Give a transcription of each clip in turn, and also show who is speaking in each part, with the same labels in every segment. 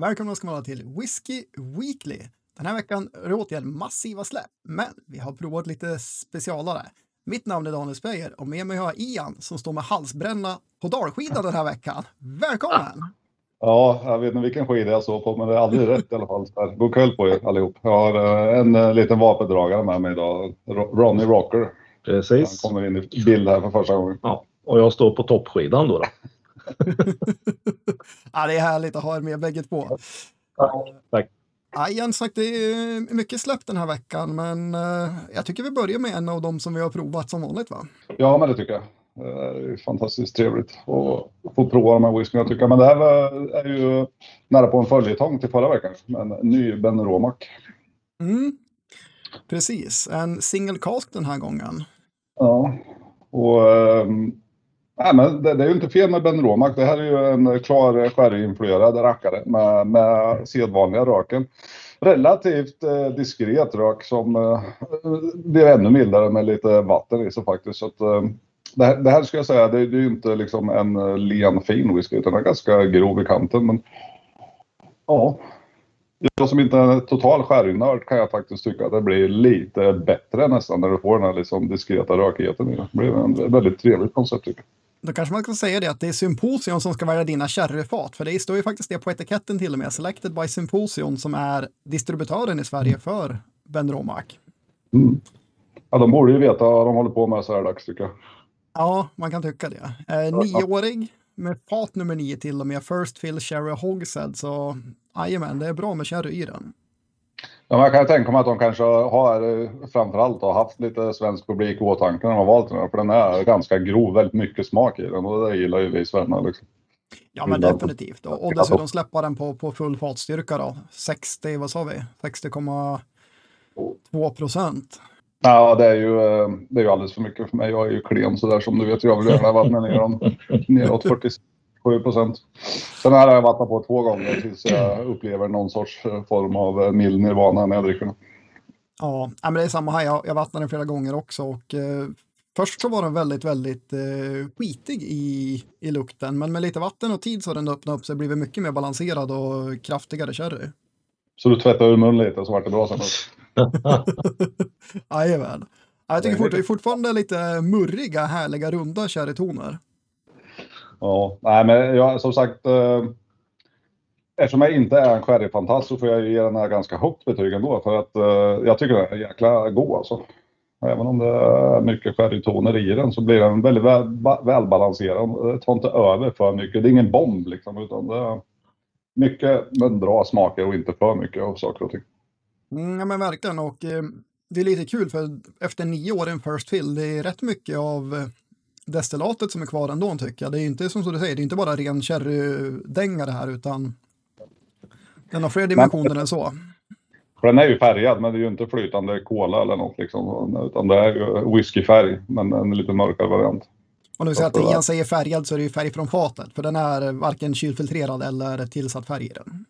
Speaker 1: Välkomna ska vara till Whiskey Weekly. Den här veckan är det återigen massiva släpp, men vi har provat lite specialare. Mitt namn är Daniel Speyer och med mig har jag Ian som står med halsbränna på dalskidan den här veckan. Välkommen!
Speaker 2: Ja, jag vet inte vilken skida jag såg på, men det är aldrig rätt i alla fall. God kväll på er allihop. Jag har eh, en eh, liten vapendragare med mig idag, Ro- Ronnie Rocker. Han
Speaker 3: Precis.
Speaker 2: kommer in i bild här för första gången.
Speaker 3: Ja, och jag står på toppskidan då. då.
Speaker 1: Ja, det är härligt att ha er med bägge två.
Speaker 3: Tack.
Speaker 1: Ja, Ian sagt, det är mycket släpp den här veckan, men eh, jag tycker vi börjar med en av dem som vi har provat som vanligt. va?
Speaker 2: Ja, men det tycker jag. Det är fantastiskt trevligt att få prova de här whiskyn jag tycker. Men det här var- är ju nära på en följetong till förra veckan. En ny Ben Romac.
Speaker 1: Mm. Precis, en single cask den här gången.
Speaker 2: Ja, och ehm, nej, men det, det är ju inte fel med Ben Romak. Det här är ju en klar sherryinfluerad rackare med, med sedvanliga röken. Relativt eh, diskret rök som eh, blir ännu mildare med lite vatten i sig faktiskt. Så att, eh, det, här, det här ska jag säga, det, det är ju inte liksom en eh, len fin whisky utan den är ganska grov i kanten. Men ja, jag som inte är en total sherrynörd kan jag faktiskt tycka att det blir lite bättre nästan när du får den här liksom diskreta rökigheten i det. Det blir en väldigt trevligt koncept tycker jag.
Speaker 1: Då kanske man ska säga det att det är Symposion som ska välja dina sherryfat, för det står ju faktiskt det på etiketten till och med, Selected by Symposion som är distributören i Sverige för Ben Romac.
Speaker 2: Mm. Ja, de borde ju veta vad de håller på med så här dags tycker jag.
Speaker 1: Ja, man kan tycka det. Eh, nioårig med fat nummer nio till och med, First Fill Sherry Hogshead, så jajamän, det är bra med sherry i den.
Speaker 2: Ja, jag kan ju tänka mig att de kanske har eh, framförallt har haft lite svensk publik i åtanke när de har valt den här. För den är ganska grov, väldigt mycket smak i den och det gillar ju vi svennar liksom.
Speaker 1: Ja, men definitivt. Och, och dessutom släppa den på, på full fatstyrka då. 60, vad sa vi? 60,2 procent.
Speaker 2: Ja, det är ju, eh, det är ju alldeles för mycket för mig. Jag är ju klen sådär som du vet. Jag vill gärna ner dem neråt 47 procent. Sen här har jag vattnat på två gånger tills jag upplever någon sorts eh, form av eh, mild nirvana när jag dricker den.
Speaker 1: Ja, men det är samma här. Jag, jag vattnade den flera gånger också och eh, först så var den väldigt, väldigt eh, skitig i, i lukten, men med lite vatten och tid så har den öppnat upp sig och blivit mycket mer balanserad och kraftigare sherry.
Speaker 2: Så du tvättar ur munnen lite så vart det bra sen.
Speaker 1: Jajamän. Ja, Jag tycker fort, det är fortfarande lite murriga, härliga, runda sherrytoner.
Speaker 2: Ja, nej men jag, som sagt. Eh, eftersom jag inte är en sherryfantast så får jag ge den här ganska högt betyg ändå. För att eh, jag tycker den är jäkla god alltså. Även om det är mycket sherrytoner i den så blir den väldigt väl, välbalanserad. Det tar inte över för mycket. Det är ingen bomb liksom utan det är mycket men bra smaker och inte för mycket av saker och ting.
Speaker 1: Mm, ja, men verkligen. Och eh, det är lite kul för efter nio år i en First Fill, det är rätt mycket av eh, destillatet som är kvar ändå tycker jag. Det är inte som du säger, det är inte bara ren sherrydänga det här utan den har fler dimensioner än så.
Speaker 2: För den är ju färgad men det är ju inte flytande kola eller något liksom. Utan det är ju whiskyfärg men en lite mörkare variant.
Speaker 1: När vi säger att Ian säger färgad så är det ju färg från fatet, för den är varken kylfiltrerad eller tillsatt färg i den.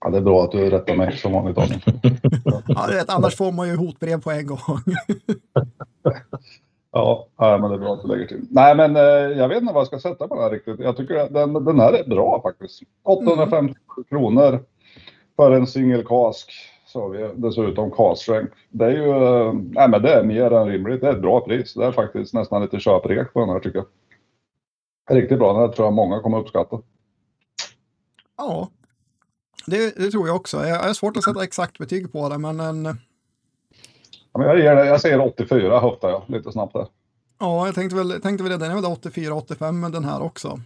Speaker 2: Ja, det är bra att du rättar mig som vanligt.
Speaker 1: Ja, du vet, annars får man ju hotbrev på en gång.
Speaker 2: Ja, men det är bra att du lägger till. Nej, men eh, jag vet inte vad jag ska sätta på den här riktigt. Jag tycker att den, den här är bra faktiskt. 850 kronor för en single cask. Så vi dessutom cask strength. Det är ju, eh, nej men det är mer än rimligt. Det är ett bra pris. Det är faktiskt nästan lite köprek på den här tycker jag. Riktigt bra. Den här tror jag många kommer uppskatta.
Speaker 1: Ja, det, det tror jag också. Jag har svårt att sätta exakt betyg på det, men en,
Speaker 2: men jag, ger det, jag säger 84 höftar jag lite snabbt där.
Speaker 1: ja, jag tänkte väl, tänkte väl det, den är väl 84-85 med den här också.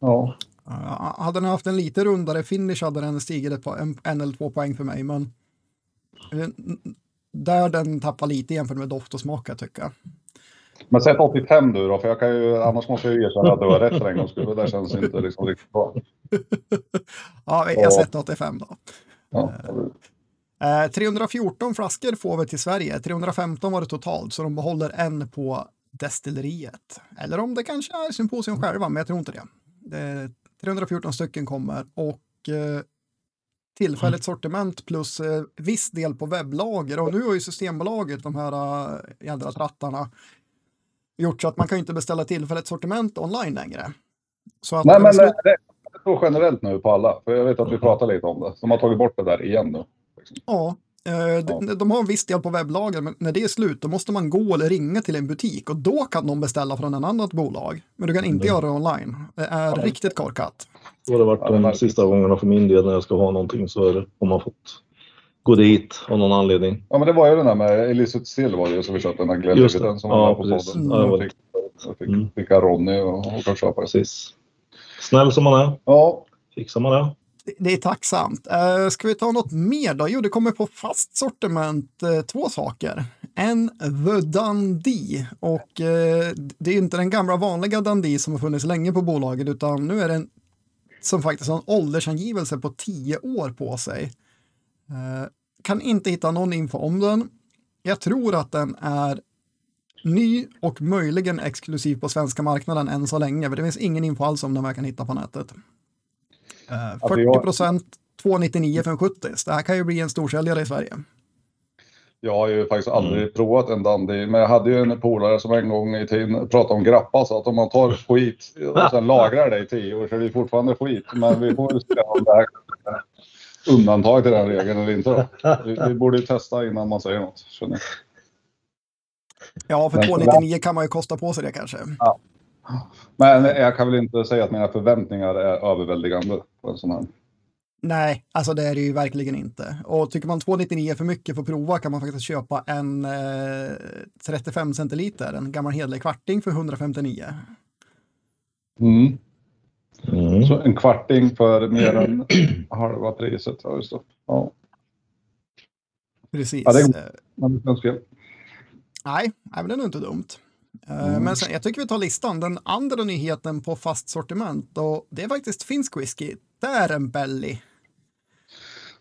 Speaker 2: Ja.
Speaker 1: Uh, hade den haft en lite rundare finish hade den stigit ett par, en, en eller två poäng för mig, men eh, där den tappar lite jämfört med doft och smak jag tycker.
Speaker 2: Men sätt 85 du då, för jag kan ju, annars måste jag ju erkänna att du har rätt för en gångs skull. Det där känns inte liksom riktigt bra.
Speaker 1: Ja, jag sätter 85 då.
Speaker 2: Ja.
Speaker 1: Eh, 314 flaskor får vi till Sverige, 315 var det totalt, så de behåller en på destilleriet. Eller om det kanske är symposium själva, men jag tror inte det. det 314 stycken kommer och eh, tillfälligt sortiment plus eh, viss del på webblager. Och nu har ju Systembolaget, de här jädra trattarna, gjort så att man kan inte beställa tillfälligt sortiment online längre. Så att,
Speaker 2: Nej, men
Speaker 1: slut-
Speaker 2: det, så generellt nu på alla. För jag vet att vi pratar lite om det. De har tagit bort det där igen nu.
Speaker 1: Ja, eh, de, de har en viss del på webblager, men när det är slut då måste man gå eller ringa till en butik och då kan de beställa från en annat bolag. Men du kan inte göra det online. Det är riktigt korkat.
Speaker 3: Så har det varit de sista gångerna för min del när jag ska ha någonting så är det, har man fått gå dit av någon anledning.
Speaker 2: Ja men det var ju den där med Elisabeth Still var det ju som vi köpte den här
Speaker 3: Just.
Speaker 2: Glenlivet som
Speaker 3: Ja,
Speaker 2: var på
Speaker 3: precis.
Speaker 2: podden.
Speaker 3: Var
Speaker 2: Jag fick, jag fick,
Speaker 3: Mm.
Speaker 2: fick Ronny och, och kan köpa.
Speaker 3: Precis. Snäll som man är,
Speaker 2: Ja,
Speaker 3: fixar man det.
Speaker 1: Det- är tacksamt. Uh, ska vi ta något mer då? Jo, det kommer på fast sortiment uh, två saker. En The Dundee och uh, det är inte den gamla vanliga Dundee som har funnits länge på bolaget utan nu är det en som faktiskt har en åldersangivelse på 10 år på sig. Uh, kan inte hitta någon info om den. Jag tror att den är ny och möjligen exklusiv på svenska marknaden än så länge. För det finns ingen info alls om den man kan hitta på nätet. Eh,
Speaker 2: Alltså,
Speaker 1: 40
Speaker 2: jag-
Speaker 1: procent 299 för en 70. Det här kan ju bli en storsäljare i Sverige.
Speaker 2: jag har ju faktiskt aldrig
Speaker 3: Mm.
Speaker 2: provat en Dundee. Men jag hade ju en polare som en gång i tiden pratade om grappa. Så att om man tar skit och sen lagrar det i 10 år så är det fortfarande skit. Men vi får ju se om det här är undantag till den regeln eller inte. Då. Vi, vi borde ju testa innan man säger något.
Speaker 1: Ja, för
Speaker 2: Men-
Speaker 1: 299 kan man ju kosta på sig det kanske.
Speaker 2: Men jag kan väl inte säga att mina förväntningar är överväldigande på en sån här.
Speaker 1: Nej, alltså det är det ju verkligen inte. Och tycker man 299 är för mycket för att prova kan man faktiskt köpa en eh, 35 centiliter, en gammal hederlig kvarting för 159.
Speaker 2: Mm.
Speaker 3: Mm.
Speaker 2: Så en kvarting för mer än halva priset. Ja, just det. Ja,
Speaker 1: Precis.
Speaker 2: Ja, det är- men det känns fel.
Speaker 1: Nej, nej, men det är nog inte dumt. Eh,
Speaker 2: Mm.
Speaker 1: Men sen, jag tycker vi tar listan. Den andra nyheten på fast sortiment och det är faktiskt finsk whisky. Belly.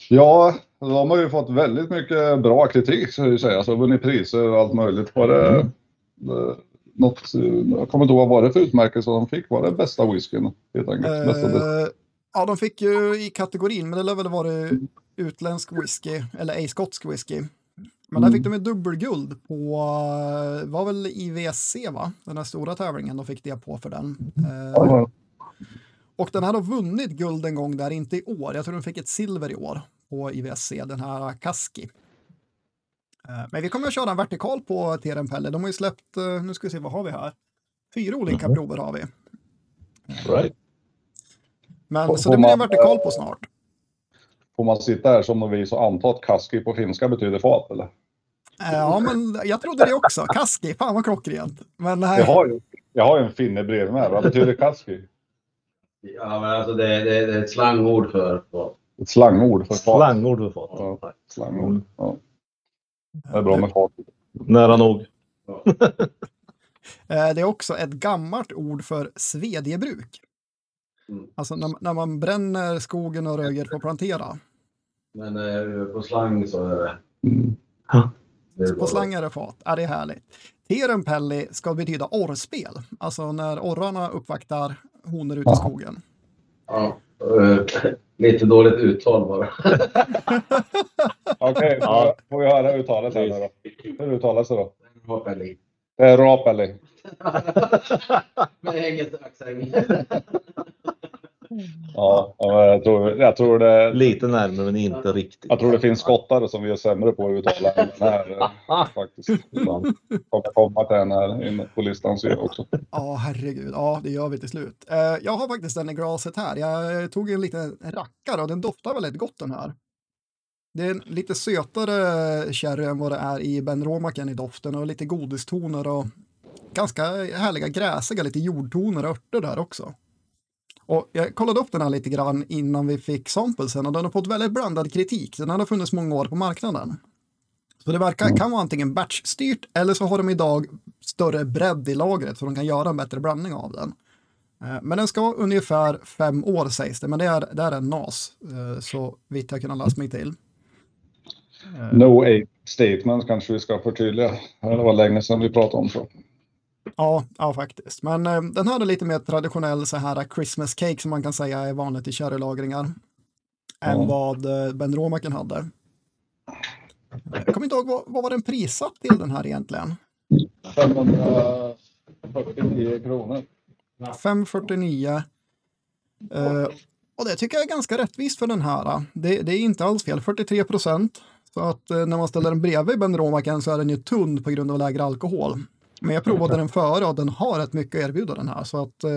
Speaker 2: Ja, de har ju fått väldigt mycket bra kritik jag ju säga. Så vunnit priser och allt möjligt. Var det, det något, jag kommer inte ihåg vad det för utmärkelse de fick. Var det bästa whiskyn helt enkelt? Bästa, bästa.
Speaker 1: Eh, ja, de fick ju i kategorin, men det lär väl vara utländsk whisky eller ej skotsk whisky. Men där
Speaker 2: Mm.
Speaker 1: fick de ju dubbelguld på, eh, var väl IVSC va? Den här stora tävlingen, de fick det på för den. Eh, Och den här har vunnit guld en gång där, inte i år. Jag tror den fick ett silver i år på IVSC, den här Kaski. Eh, Men vi kommer att köra en vertikal på Terenpelle. De har ju släppt, eh, nu ska vi se, vad har vi här? Fyra olika
Speaker 3: Mhm.
Speaker 1: prover har vi.
Speaker 3: Right.
Speaker 1: Men så det blir en vertikal på snart.
Speaker 2: Får man sitta här som vi så anta att kaski på finska betyder fat eller?
Speaker 1: Ja, men jag trodde det också. Kaski, fan vad klockrent. Men nej,
Speaker 2: Jag har ju, jag har ju en finne bredvid mig. Vad betyder kaski?
Speaker 4: Ja, men alltså det, det, det är ett slangord för... för
Speaker 2: Ett slangord för fat.
Speaker 3: Slangord för fat.
Speaker 2: Ja. Slangord. Ja. Det är bra med fat.
Speaker 3: Nära nog.
Speaker 1: Eh, Det är också ett gammalt ord för svedjebruk.
Speaker 4: Mm.
Speaker 1: Alltså när, när man bränner skogen och röjer för att plantera.
Speaker 4: Men eh, på slang så är det...
Speaker 2: Mm.
Speaker 4: det är
Speaker 1: På slang är det fat. Ja, det är härligt. Terenpelli ska betyda orrspel. Alltså när orrarna uppvaktar honor ute i skogen.
Speaker 4: Ja, eh, lite dåligt uttal bara.
Speaker 2: Okej,
Speaker 3: Ja.
Speaker 2: får vi höra uttalet här nu då. Hur uttalas det då?
Speaker 4: Rapelli.
Speaker 2: Det är rapelli.
Speaker 4: Med engelsk accent.
Speaker 2: Ja, jag tror, jag tror det.
Speaker 3: Lite närmare men inte riktigt.
Speaker 2: Jag tror det finns skottare som vi är sämre på att uttala än den här eh, faktiskt. Kommer komma till den här på listan ser jag också.
Speaker 1: Ja, herregud. Ja, det gör vi till slut. Eh, jag har faktiskt den i glaset här. Jag tog en liten rackare och den doftar väldigt gott den här. Det är en lite sötare sherry än vad det är i Ben Romaken i doften och lite godistoner och ganska härliga gräsiga, lite jordtoner och örter där också. Och jag kollade upp den här lite grann innan vi fick samplesen och den har fått väldigt blandad kritik. Den har funnits många år på marknaden. Så det verkar, kan vara antingen batchstyrt eller så har de idag större bredd i lagret så de kan göra en bättre blandning av den. Eh, men den ska vara ungefär fem år sägs det, men det är, det är en NAS, eh, så vitt jag kunnat läsa mig till.
Speaker 2: No ape statement kanske vi ska förtydliga. Det var länge sedan vi pratade om så.
Speaker 1: Ja, ja faktiskt. Men eh, den här är lite mer traditionell så här Christmas cake som man kan säga är vanligt i sherrylagringar. Än
Speaker 2: Ja.
Speaker 1: vad eh, Ben Romaken hade. Jag kommer inte ihåg, vad, vad var den prissatt till den här egentligen?
Speaker 2: 549 kronor.
Speaker 1: 549. Eh, Och det tycker jag är ganska rättvist för den här. Det, det är inte alls fel, 43 procent. Så att eh, när man ställer den bredvid Ben Romaken så är den ju tunn på grund av lägre alkohol. Men jag provade den före och den har rätt mycket att erbjuda den här. Så att eh,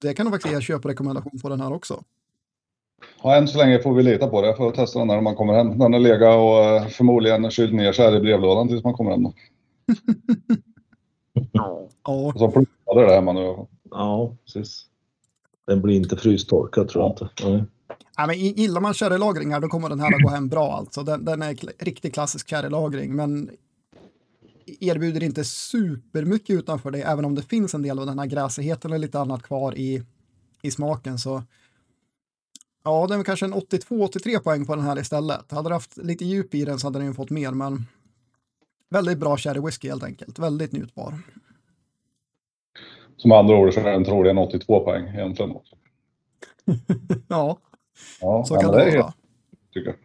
Speaker 1: det kan nog faktiskt ge köprekommendation på den här också.
Speaker 2: Ja, än så länge får vi lita på det. Jag får testa den när man kommer hem. Den har legat och eh, förmodligen kylt ner sig här i brevlådan tills man kommer hem.
Speaker 1: Ja,
Speaker 2: Och så plussade det där hemma nu.
Speaker 3: Ja, precis. Den blir inte frystorkad tror jag inte. Nej.
Speaker 1: Nej, men gillar man sherrylagringar då kommer den här att gå hem bra alltså. Den, den är riktigt klassisk sherrylagring men erbjuder inte supermycket utanför det även om det finns en del av den här gräsigheten och lite annat kvar i, i smaken så ja, den är kanske en 82-83 poäng på den här istället. Hade du haft lite djup i den så hade den ju fått mer men väldigt bra sherry whisky helt enkelt. Väldigt njutbar.
Speaker 2: Som andra ord så är den troligen 82 poäng egentligen.
Speaker 1: Ja,
Speaker 2: Ja,
Speaker 1: så kan det vara.
Speaker 2: helt, tycker jag.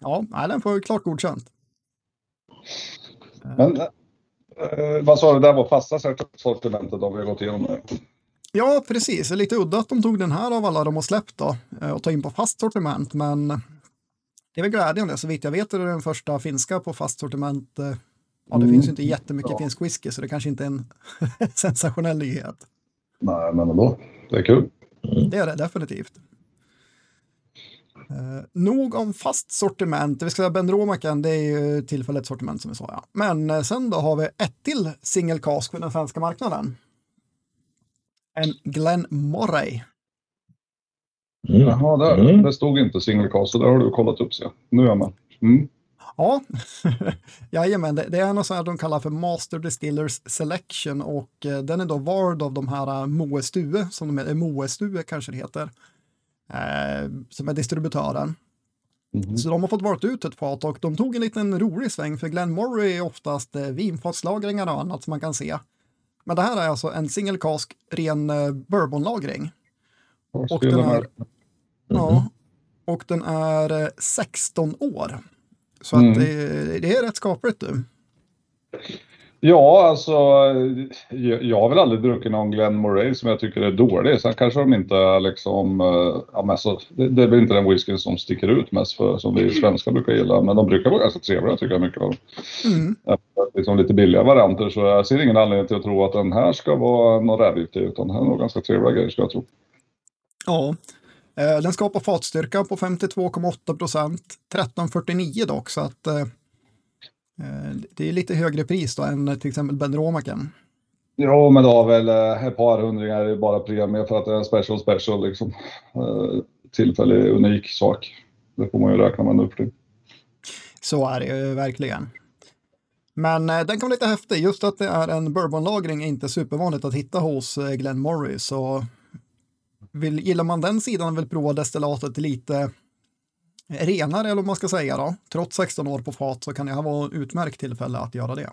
Speaker 1: Ja, nej, den får klart godkänt.
Speaker 2: Men eh, vad sa du, det där var fasta sortimentet om vi har gått igenom det?
Speaker 1: Ja, precis. Det är lite udda att de tog den här av alla de har släppt då eh, och ta in på fast sortiment, men det är väl glädjande. Så vitt jag vet är det den första finska på fast sortiment. eh, Ja, det
Speaker 2: Mm.
Speaker 1: finns ju inte jättemycket
Speaker 2: Ja.
Speaker 1: finsk whisky, så det kanske inte är en sensationell nyhet.
Speaker 2: Nej, men ändå. Det är kul.
Speaker 1: Det är det definitivt. Eh, nog om fast sortiment. Vi ska säga Ben Romaken, det är ju tillfälligt sortiment som vi sa. Ja. Men eh, sen då har vi ett till single cask för den svenska marknaden. En Glen Moray.
Speaker 3: Mm.
Speaker 2: Jaha, där.
Speaker 3: Mm.
Speaker 2: det stod inte single cast, så där har du kollat upp sig. Nu är jag med. Mm.
Speaker 1: Ja, jajamän, det, det är något här de kallar för Master Distillers Selection och eh, den är då vard av de här uh, Moe Stue, som de är, Moe Stue kanske det heter, eh, som är distributören.
Speaker 2: Mhm.
Speaker 1: Så de har fått valt ut ett fat och de tog en liten rolig sväng för Glen Moray är oftast eh, vinfatslagringar och annat som man kan se. Men det här är alltså en single cask ren eh, bourbonlagring.
Speaker 2: Och
Speaker 1: den är, ja, och den är eh, 16 år. Så
Speaker 2: Mm.
Speaker 1: att det, det är rätt skapligt du.
Speaker 2: Ja, alltså jag har väl aldrig druckit någon Glen Moray som jag tycker är dålig. Sen kanske de inte liksom, eh, ja men så, det, det är väl inte den whiskyn som sticker ut mest för, som vi svenskar brukar gilla. Men de brukar vara ganska trevliga tycker jag mycket av.
Speaker 1: Mm.
Speaker 2: Liksom lite billiga varianter så jag ser ingen anledning till att tro att den här ska vara någon rävgiftig utan den här är nog ganska trevliga grejer ska jag tro.
Speaker 1: Ja, eh, den skapar fatstyrka på 52,8 procent, 13,49 dock, så att eh, eh, det är lite högre pris då än till exempel Ben Romaken.
Speaker 2: Jo, men det har väl eh, ett par hundringar i bara premie för att det är en special special liksom. Eh, Tillfällig unik sak. Det får man ju räkna med nu för.
Speaker 1: Så är det ju verkligen. Men eh, den kan vara lite häftig, just att det är en bourbonlagring är inte supervanligt att hitta hos eh, Glen Morris. Så vill, gillar man den sidan vill prova destillatet lite renare, eller vad man ska säga då, trots 16 år på fat så kan det här vara ett utmärkt tillfälle att göra det.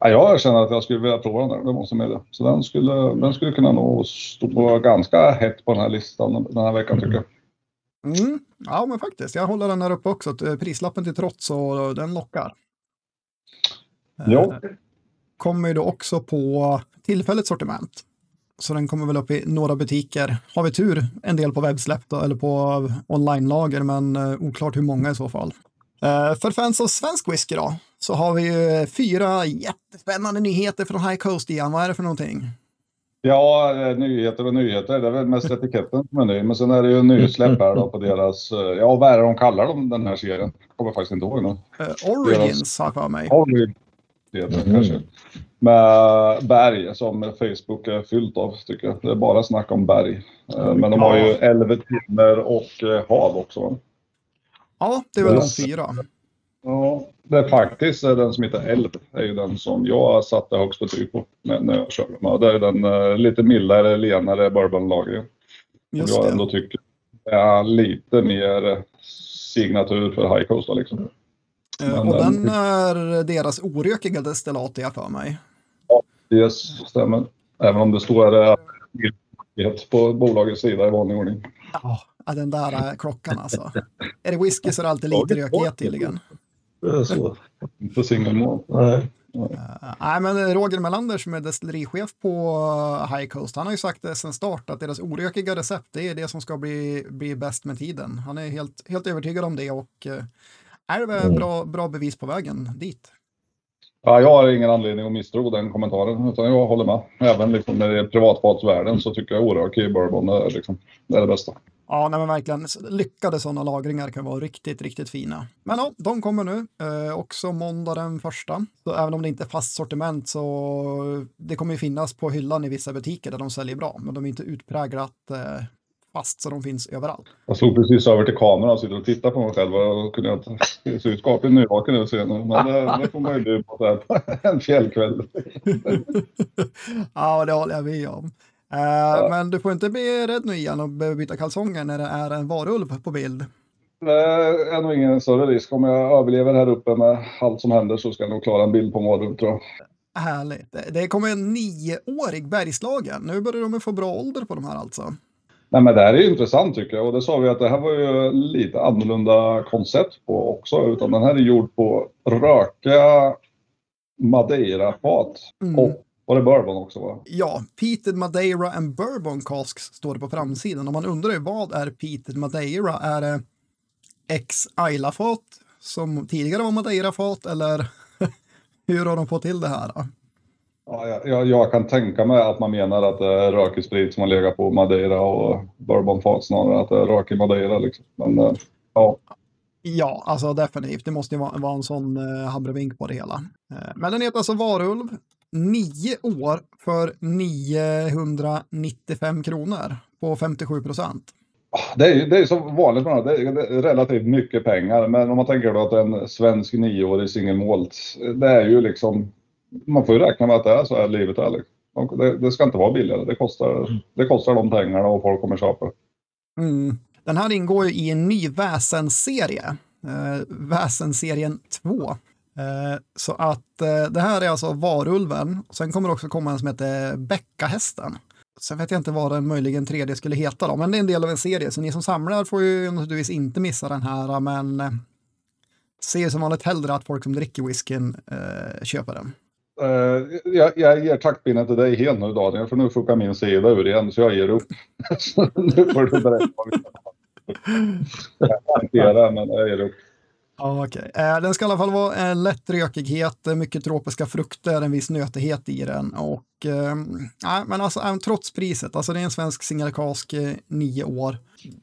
Speaker 2: Ja, jag känner att jag skulle vilja prova den där, det måste jag medge. Så den skulle, den skulle kunna nog stå på ganska hett på den här listan den här veckan tycker jag.
Speaker 1: Mm, ja, men faktiskt. Jag håller den här uppe också. eh, Prislappen till trots och den lockar.
Speaker 2: Ja.
Speaker 1: Eh, Kommer ju då också på tillfälligt sortiment. Så den kommer väl upp i några butiker. Har vi tur, en del på webbsläpp då, eller på online-lager, men eh, oklart hur många i så fall. Eh, för fans av svensk whisky då, så har vi ju fyra jättespännande nyheter från High Coast igen. Vad är det för någonting?
Speaker 2: Ja, eh, nyheter och nyheter. Det är väl mest etiketten som är ny. Men sen är det ju nysläpp här då på deras, eh, ja vad är det de kallar dem den här serien? Jag kommer faktiskt inte ihåg nu.
Speaker 1: Eh, Origins har jag för mig.
Speaker 2: Heter det
Speaker 3: Mhm.
Speaker 2: kanske. Med berg som Facebook är fyllt av tycker jag. Det är bara snack om berg. Eh, Men de har ju älvtimmer och eh, hav också.
Speaker 1: Ja, det är väl de fyra.
Speaker 2: Ja, det är faktiskt eh, den som heter älv. Det är ju den som jag satte högst betyg på när, när jag körde med. Det är den lite mildare, lenare bourbonlagringen. Som
Speaker 1: Just
Speaker 2: jag
Speaker 1: det.
Speaker 2: ändå tycker är lite mer signatur för High Coast. Liksom. Men
Speaker 1: och
Speaker 2: den-
Speaker 1: är deras orökiga destillat, jag för mig.
Speaker 2: Yes, stämmer. Även om det står eh, på bolagets sida i vanlig ordning.
Speaker 1: Ja, den där är klockan alltså. Är det whisky så är det alltid lite rökighet tydligen.
Speaker 3: Det är så.
Speaker 2: Inte singelmål.
Speaker 3: Nej.
Speaker 1: Uh, nej, men Roger Melander som är destillerichef på High Coast, han har ju sagt det sedan start att deras orökiga recept, det är det som ska bli, bli bäst med tiden. Han är helt, helt övertygad om det och är det mm. bra, bra bevis på vägen dit.
Speaker 2: Ja, jag har ingen anledning att misstro den kommentaren, utan jag håller med. Även liksom när det är privatfatsvärlden så tycker jag orökig bourbon är, liksom, det är det bästa.
Speaker 1: Ja, nej, men verkligen. Lyckade sådana lagringar kan vara riktigt, riktigt fina. Men ja, de kommer nu. Eh, också måndag den första. Så även om det inte är fast sortiment så det kommer ju finnas på hyllan i vissa butiker där de säljer bra. Men de är inte utpräglat eh, fast så de finns överallt.
Speaker 2: Jag slog precis över till kameran och sitter och tittar på mig själv och kunde inte se ut skapligt nyvaken nu ser Men det, det får man ju bjuda på en fjällkväll.
Speaker 1: ja, det håller jag med om. Uh, ja. Men du får inte bli rädd nu igen och behöva byta kalsonger när det är en varulv på bild.
Speaker 2: Det är nog ingen större risk. Om jag överlever här uppe med allt som händer så ska jag nog klara en bild på en varulv tror jag.
Speaker 1: Härligt. Det kommer en nioårig Bergslagen. Nu börjar de få bra ålder på de här alltså.
Speaker 2: Nej, men det här är intressant tycker jag och det sa vi att det här var ju lite annorlunda koncept på också. Utan den här är gjord på röka madeirafat mm. och var det bourbon också? Va?
Speaker 1: Ja, Peated Madeira and Bourbon Casks står det på framsidan. Och man undrar ju vad är Peated Madeira? Är det ex Ayla-fat som tidigare var Madeira-fat eller hur har de fått till det här? Då?
Speaker 2: Ja, jag, jag, kan tänka mig att man menar att det är rökig sprit som har legat på Madeira och bourbonfat snarare att det är rökig Madeira. Liksom. Men, eh, ja.
Speaker 1: Ja, alltså definitivt. Det måste ju vara, vara en sån eh, habrovink på det hela. Eh, men den heter alltså Varulv. Nio år för 995 kronor på 57 procent.
Speaker 2: Det är, det är så vanligt med det. Det är relativt mycket pengar. Men om man tänker då att en svensk nioårig singelmålt, det är ju liksom man får ju räkna med att det är så här livet är. Liksom. Det, det, ska inte vara billigare. Det kostar, det kostar de pengarna och folk kommer köpa.
Speaker 1: Mm. Den här ingår ju i en ny väsenserie. Eh, väsenserien 2. Eh, så att eh, det här är alltså varulven. Sen kommer det också komma en som heter Bäckahästen. Sen vet jag inte vad den möjligen tredje skulle heta då, men det är en del av en serie. Så ni som samlar får ju naturligtvis inte missa den här, men eh, ser som vanligt hellre att folk som dricker whiskyn eh, köper den.
Speaker 2: Uh, jag, jag ger taktpinnen till dig helt nu Daniel, för nu fuckar min sida ur igen, så jag ger upp. nu får du berätta vad vi Jag men jag ger upp.
Speaker 1: Ja, okay. Eh, den ska i alla fall vara en eh, lätt rökighet, mycket tropiska frukter, en viss nötighet i den. Och, eh, men alltså, trots priset, alltså det är en svensk singelkask, nio år,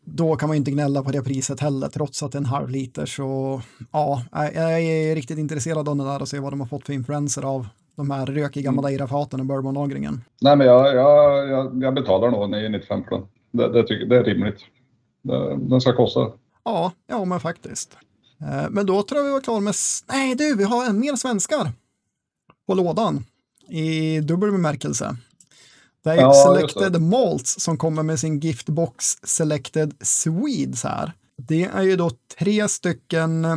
Speaker 1: då kan man inte gnälla på det priset heller, trots att det är en halv liter. Så ja, jag är riktigt intresserad av den där och se vad de har fått för influenser av de här rökiga mm. Madeira-faten och bourbonlagringen?
Speaker 2: Nej, men jag, jag, jag, jag betalar nog 995 för den. Det, det, tycker, det är rimligt. Det, den ska kosta.
Speaker 1: Ja, ja men faktiskt. Eh, men då tror jag vi var klara med... Nej du, vi har en mer svenskar på lådan i dubbel bemärkelse. Det är ja, Selected Malts som kommer med sin giftbox Selected Swedes här. Det är ju då tre stycken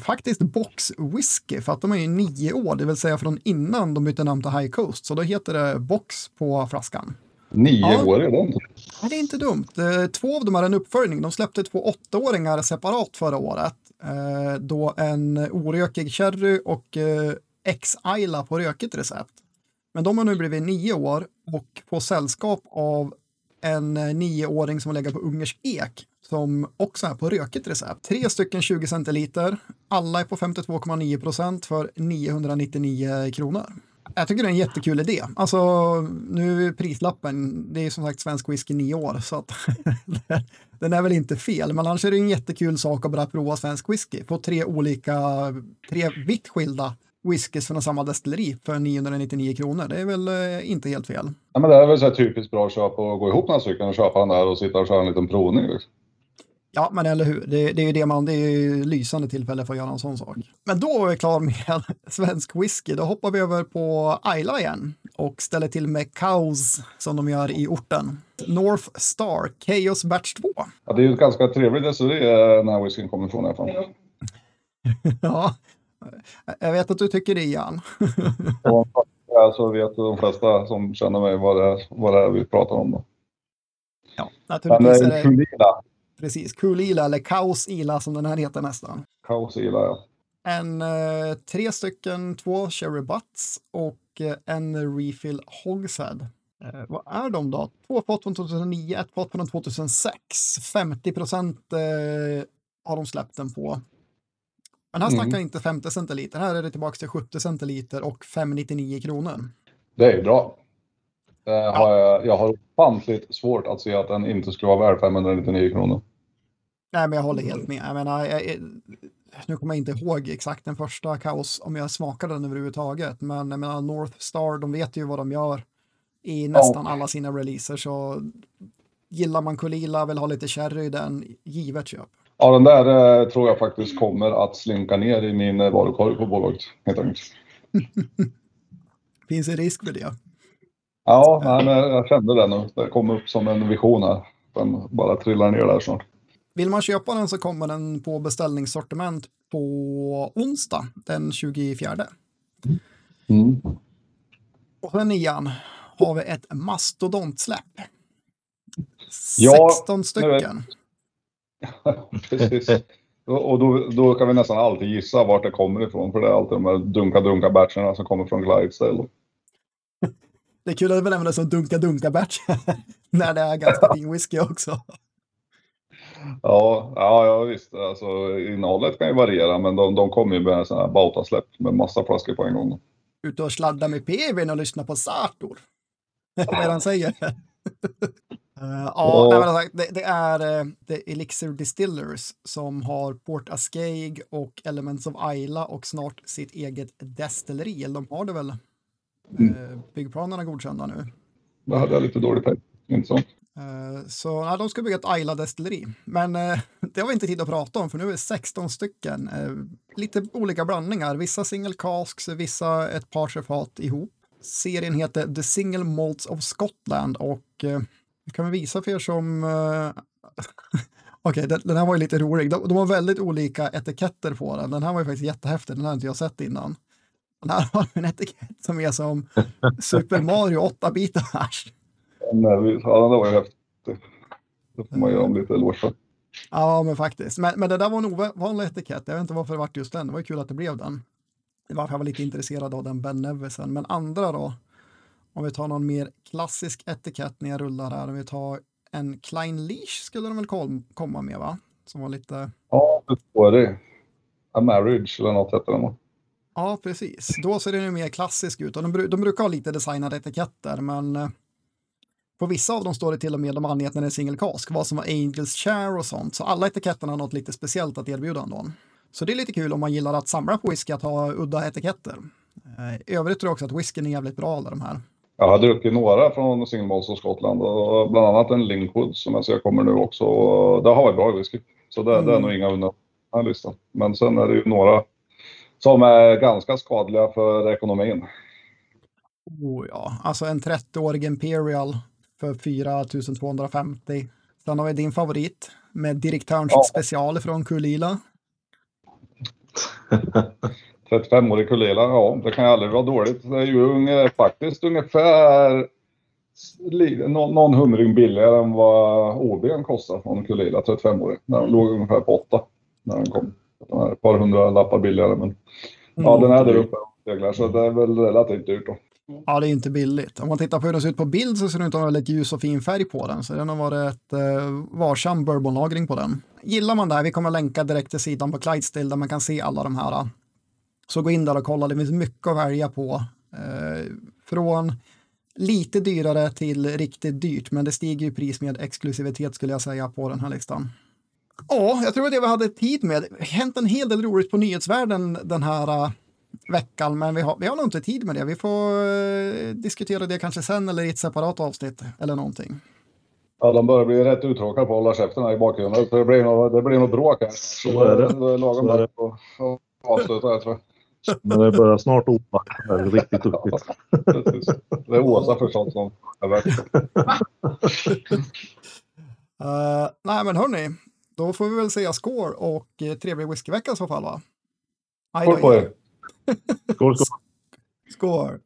Speaker 1: faktiskt Box Whisky för att de är ju nio år, det vill säga från innan de bytte namn till High Coast. Så då heter det Box på flaskan.
Speaker 2: Nio ja. år inte.
Speaker 1: Nej, det är inte dumt. Eh, två av dem är en uppföljning. De släppte två åttaåringar separat förra året. Eh, då en orökig sherry och eh, X-Ayla på rökigt recept. Men de har nu blivit nio år och får sällskap av en eh, nioåring som har legat på ungersk ek som också är på rökigt recept. Tre stycken 20 centiliter. Alla är på 52,9 procent för 999 kronor. Jag tycker det är en jättekul idé. Alltså, nu är prislappen, det är som sagt svensk whisky nio år, så att den är väl inte fel. Men annars är det en jättekul sak att bara prova svensk whisky på tre olika, tre vitt skilda whiskys från samma destilleri för 999 kronor. Det är väl eh, inte helt fel.
Speaker 2: Ja, men det är väl så typiskt bra köp att gå ihop några stycken och köpa den där och sitta och köra en liten provning. Liksom.
Speaker 1: Ja, men eller hur. Det, det är ju det man, det är ju lysande tillfälle för att göra en sån sak. Men då är vi klara med svensk whisky. Då hoppar vi över på Ayla igen och ställer till med Kaos som de gör i orten. North Star, Chaos Batch 2.
Speaker 2: Ja, det är ju ett ganska trevligt destilleri eh, den här whiskyn kommer ifrån i alla fall.
Speaker 1: ja, jag vet att du tycker det, Jan.
Speaker 2: ja, så vet de flesta som känner mig vad det är, vad det är vi pratar om. Då.
Speaker 1: Ja, naturligtvis Men, är det... Precis, Kul Ila eller Kaos Ila som den här heter nästan.
Speaker 2: Kaos Ila, ja.
Speaker 1: en, eh, tre stycken, två Cherry Butts och eh, en Refill Hogshead. Eh, vad är de då? Två fat från 2009, ett fat från 2006. 50 procent eh, har de släppt den på. Men här
Speaker 2: Mm.
Speaker 1: snackar inte 50 centiliter, här är det tillbaka till 70 centiliter och 599 kronor.
Speaker 2: Det är bra. Det har jag, jag har ofantligt svårt att se att den inte skulle vara värd 599 kronor.
Speaker 1: Nej, men jag håller helt med. Jag menar, jag, jag, nu kommer jag inte ihåg exakt den första kaos, om jag smakade den överhuvudtaget, men jag menar North Star, de vet ju vad de gör i nästan alla sina releaser, så gillar man Kulila, vill ha lite sherry i den, givet köp.
Speaker 2: Ja, den där eh, tror jag faktiskt kommer att slinka ner i min eh, varukorg på bolaget. Helt enkelt.
Speaker 1: Finns det risk för det?
Speaker 2: Ja, nej, men jag kände det nu. Det kom upp som en vision här. Den bara trillar ner där snart.
Speaker 1: Vill man köpa den så kommer den på beställningssortiment på onsdag den 24.
Speaker 2: Mm.
Speaker 1: Och sen nian har vi ett mastodontsläpp.
Speaker 2: Ja,
Speaker 1: 16 stycken.
Speaker 2: Precis. Och då, då kan vi nästan alltid gissa vart det kommer ifrån. För det är alltid de här dunka-dunka-batcherna som kommer från Clydesdale.
Speaker 1: Det är kul att benämna det som dunka-dunka-batch. när det är ganska fin whisky också.
Speaker 2: Ja, ja, ja visst. Alltså, innehållet kan ju variera, men de, de kommer ju med sådana här Bauta-släpp med massa flaskor på en gång.
Speaker 1: Ute och sladdar med PVn och lyssnar på Sartor. Vad är det han säger? Eh, ja, nej, men alltså, det, det är uh, The Elixir Distillers som har Port Ascaig och Elements of Isla och snart sitt eget destilleri. Eller de har det väl? Uh, byggplanerna godkända nu.
Speaker 2: Det hade jag lite dålig pejl. Inte så.
Speaker 1: Eh, Så ja, de ska bygga ett Ayla-destilleri. Men eh, det har vi inte tid att prata om för nu är det 16 stycken. eh, lite olika blandningar. Vissa single casks, vissa ett par fat ihop. Serien heter The Single Malts of Scotland och eh, jag kan vi visa för er som... eh, Okej, den, den här var ju lite rolig. De, de har väldigt olika etiketter på den. Den här var ju faktiskt jättehäftig. Den har inte jag sett innan. Här har en etikett som är som Super Mario 8-bitars.
Speaker 2: Men, eh, vi- ja, den där var ju häftig. Det får man ge dem lite eloge.
Speaker 1: Ja, men faktiskt. Men, men det där var en ovanlig etikett. Jag vet inte varför det vart just den. Det var ju kul att det blev den. Det var jag var lite intresserad av den Ben Nevisen. Men andra då? Om vi tar någon mer klassisk etikett när jag rullar här. Om vi tar en Klein Leash skulle de väl kom, komma med va? Som var lite...
Speaker 2: Ja, det var det. A Marriage eller något heter den?
Speaker 1: Ja, precis. Då ser den ju mer klassisk ut. Och de, de brukar ha lite designade etiketter, men eh, på vissa av dem står det till och med de angett när det är single cask, vad som var Angels Share och sånt. Så alla etiketterna har något lite speciellt att erbjuda ändå. Så det är lite kul om man gillar att samla på whisky att ha udda etiketter. Eh, I övrigt tror jag också att whiskyn är jävligt bra alla de här.
Speaker 2: Jag har druckit några från Single Skottland och bland annat en Linkwood som jag ser kommer nu också. Det har varit bra whisky. Så det, det är
Speaker 1: Mm.
Speaker 2: nog inga undantag den här listan. Men sen är det ju några som är ganska skadliga för ekonomin.
Speaker 1: Oh, ja, alltså en 30-årig Imperial för 4 250. Sen har vi din favorit med direktörns
Speaker 2: Ja.
Speaker 1: special från Kulila.
Speaker 2: 35-årig Kulila, ja det kan ju aldrig vara dåligt. Det är ju faktiskt ungefär någon hundring billigare än vad OBn kostar från Kulila 35-årig. Den låg ungefär på 8 när den kom. Den ett par hundra lappar billigare men ja
Speaker 1: Mm.
Speaker 2: den är där uppe och seglar så det är väl relativt dyrt då.
Speaker 1: Ja, det är inte billigt. Om man tittar på hur den ser ut på bild så ser det ut att ha väldigt ljus och fin färg på den. Så den har varit ett eh, varsam bourbonlagring på den. Gillar man det här, vi kommer länka direkt till sidan på Clydesdale där man kan se alla de här. Så gå in där och kolla, det finns mycket att välja på. Eh, från lite dyrare till riktigt dyrt, men det stiger ju pris med exklusivitet skulle jag säga på den här listan. Ja, jag tror att det vi hade tid med. Det hänt en hel del roligt på nyhetsvärlden den här eh, veckan, men vi har, vi har nog inte tid med det. Vi får eh, diskutera det kanske sen eller i ett separat avsnitt eller någonting.
Speaker 2: Ja, de börjar bli rätt uttråkade på att hålla käften här i bakgrunden. Det blir nog, det blir nog bråk här.
Speaker 3: Så är det.
Speaker 2: Det är lagom
Speaker 3: Så är det.
Speaker 2: där att avsluta här tror jag.
Speaker 3: Men det börjar snart odla. Det är riktigt duktigt.
Speaker 2: Precis. Det är Åsa förstås som är värt det.
Speaker 1: Eh, nej, men hörni, då får vi väl säga score och eh, trevlig whiskyvecka i så fall va?
Speaker 2: Skål på er!
Speaker 3: Skål, skål.
Speaker 1: Score!